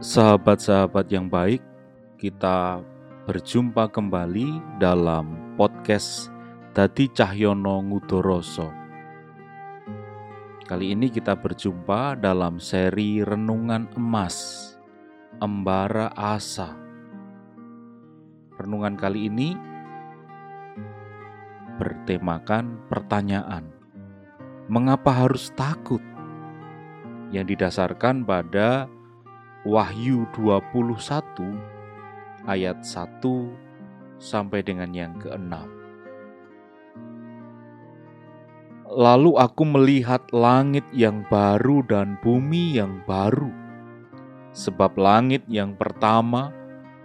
Sahabat-sahabat yang baik, kita berjumpa kembali dalam podcast Dadi Cahyono Ngudoroso. Kali ini kita berjumpa dalam seri Renungan Emas, Embara Asa. Renungan kali ini bertemakan pertanyaan, mengapa harus takut? Yang didasarkan pada Wahyu 21 ayat 1 sampai dengan yang ke-6. Lalu aku melihat langit yang baru dan bumi yang baru. Sebab langit yang pertama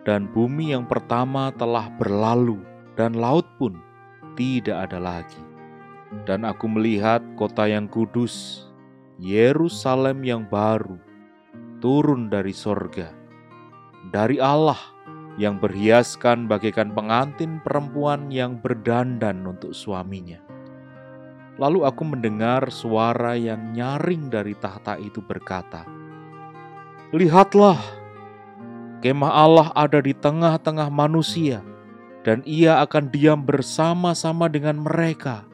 dan bumi yang pertama telah berlalu dan laut pun tidak ada lagi. Dan aku melihat kota yang kudus, Yerusalem yang baru, turun dari sorga, dari Allah yang berhiaskan bagaikan pengantin perempuan yang berdandan untuk suaminya. Lalu aku mendengar suara yang nyaring dari tahta itu berkata, "Lihatlah, kemah Allah ada di tengah-tengah manusia, dan Ia akan diam bersama-sama dengan mereka."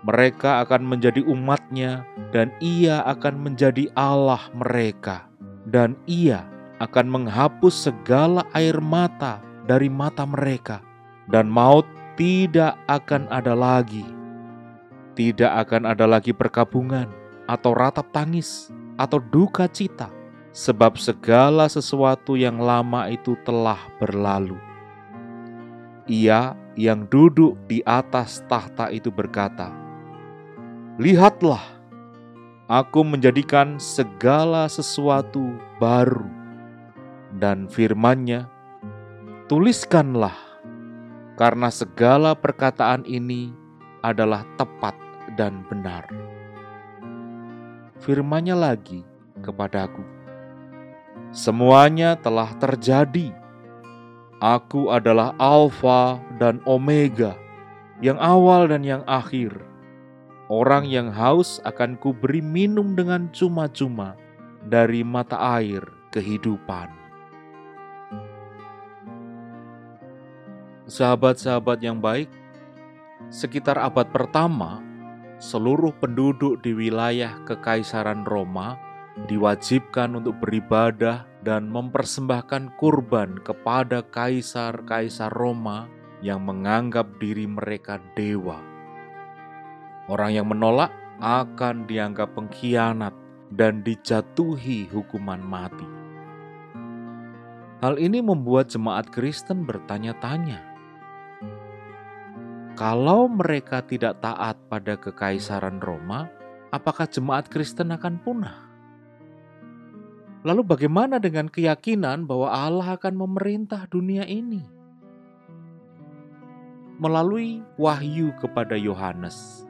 Mereka akan menjadi umatnya dan ia akan menjadi Allah mereka. Dan ia akan menghapus segala air mata dari mata mereka. Dan maut tidak akan ada lagi. Tidak akan ada lagi perkabungan atau ratap tangis atau duka cita. Sebab segala sesuatu yang lama itu telah berlalu. Ia yang duduk di atas tahta itu berkata, Lihatlah, aku menjadikan segala sesuatu baru. Dan firmannya, tuliskanlah, karena segala perkataan ini adalah tepat dan benar. Firmannya lagi kepadaku, semuanya telah terjadi. Aku adalah Alfa dan Omega, yang awal dan yang akhir Orang yang haus akan kuberi minum dengan cuma-cuma dari mata air kehidupan. Sahabat-sahabat yang baik, sekitar abad pertama, seluruh penduduk di wilayah Kekaisaran Roma diwajibkan untuk beribadah dan mempersembahkan kurban kepada kaisar-kaisar Roma yang menganggap diri mereka dewa. Orang yang menolak akan dianggap pengkhianat dan dijatuhi hukuman mati. Hal ini membuat jemaat Kristen bertanya-tanya, kalau mereka tidak taat pada kekaisaran Roma, apakah jemaat Kristen akan punah? Lalu, bagaimana dengan keyakinan bahwa Allah akan memerintah dunia ini? Melalui wahyu kepada Yohanes,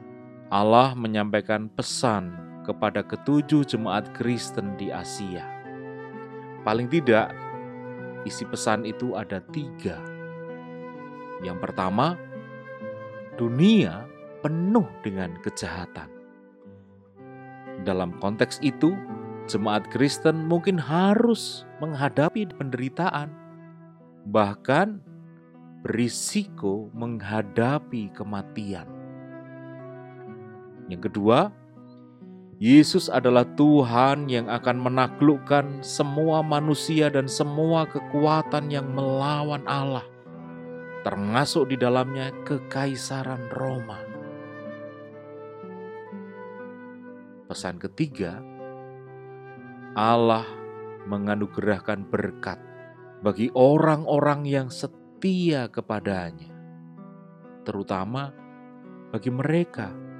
Allah menyampaikan pesan kepada ketujuh jemaat Kristen di Asia. Paling tidak, isi pesan itu ada tiga. Yang pertama, dunia penuh dengan kejahatan. Dalam konteks itu, jemaat Kristen mungkin harus menghadapi penderitaan, bahkan berisiko menghadapi kematian. Yang kedua, Yesus adalah Tuhan yang akan menaklukkan semua manusia dan semua kekuatan yang melawan Allah, termasuk di dalamnya kekaisaran Roma. Pesan ketiga, Allah menganugerahkan berkat bagi orang-orang yang setia kepadanya, terutama bagi mereka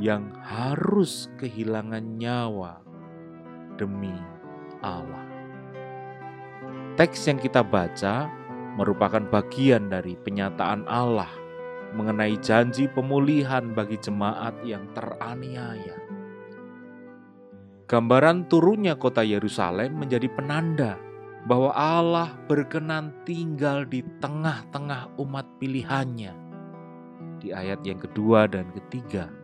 yang harus kehilangan nyawa demi Allah. Teks yang kita baca merupakan bagian dari penyataan Allah mengenai janji pemulihan bagi jemaat yang teraniaya. Gambaran turunnya kota Yerusalem menjadi penanda bahwa Allah berkenan tinggal di tengah-tengah umat pilihannya. Di ayat yang kedua dan ketiga,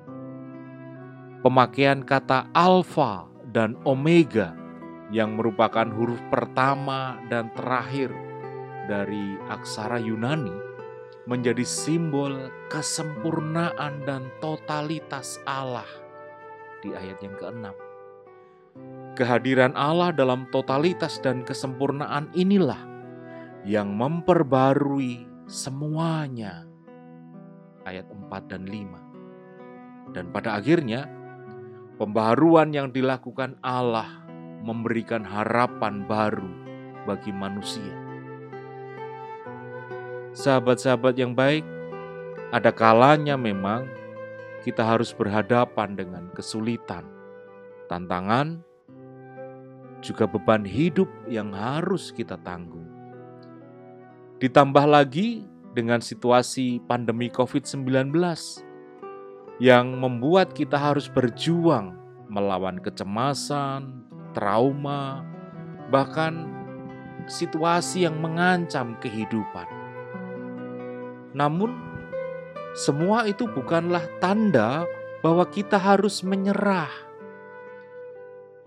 pemakaian kata alfa dan omega yang merupakan huruf pertama dan terakhir dari aksara Yunani menjadi simbol kesempurnaan dan totalitas Allah di ayat yang keenam. Kehadiran Allah dalam totalitas dan kesempurnaan inilah yang memperbarui semuanya. Ayat 4 dan 5. Dan pada akhirnya, pembaharuan yang dilakukan Allah memberikan harapan baru bagi manusia. Sahabat-sahabat yang baik, ada kalanya memang kita harus berhadapan dengan kesulitan, tantangan, juga beban hidup yang harus kita tanggung. Ditambah lagi dengan situasi pandemi COVID-19 yang membuat kita harus berjuang melawan kecemasan, trauma, bahkan situasi yang mengancam kehidupan. Namun, semua itu bukanlah tanda bahwa kita harus menyerah.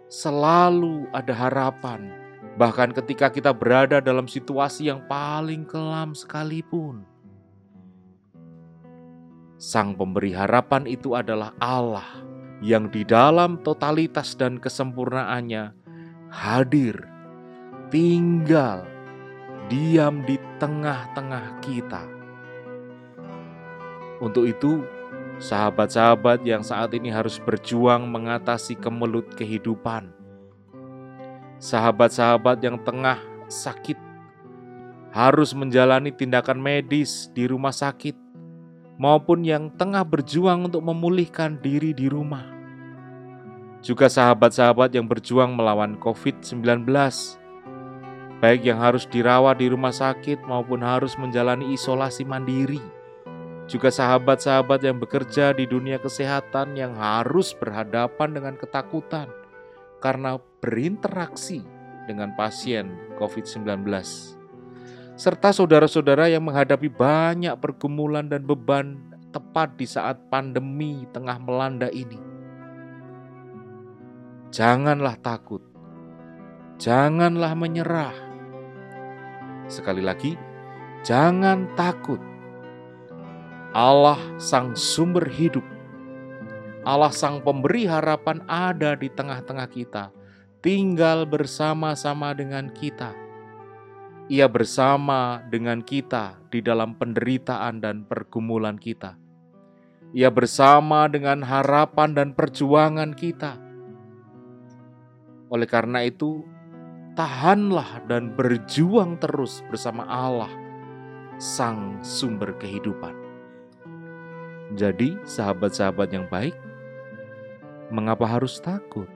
Selalu ada harapan, bahkan ketika kita berada dalam situasi yang paling kelam sekalipun. Sang pemberi harapan itu adalah Allah yang di dalam totalitas dan kesempurnaannya hadir, tinggal, diam di tengah-tengah kita. Untuk itu, sahabat-sahabat yang saat ini harus berjuang mengatasi kemelut kehidupan, sahabat-sahabat yang tengah sakit, harus menjalani tindakan medis di rumah sakit maupun yang tengah berjuang untuk memulihkan diri di rumah. Juga sahabat-sahabat yang berjuang melawan COVID-19, baik yang harus dirawat di rumah sakit maupun harus menjalani isolasi mandiri. Juga sahabat-sahabat yang bekerja di dunia kesehatan yang harus berhadapan dengan ketakutan karena berinteraksi dengan pasien COVID-19 serta saudara-saudara yang menghadapi banyak pergumulan dan beban tepat di saat pandemi tengah melanda ini. Janganlah takut, janganlah menyerah. Sekali lagi, jangan takut. Allah, Sang Sumber Hidup, Allah, Sang Pemberi Harapan, ada di tengah-tengah kita, tinggal bersama-sama dengan kita ia bersama dengan kita di dalam penderitaan dan pergumulan kita. Ia bersama dengan harapan dan perjuangan kita. Oleh karena itu, tahanlah dan berjuang terus bersama Allah, Sang Sumber Kehidupan. Jadi, sahabat-sahabat yang baik, mengapa harus takut?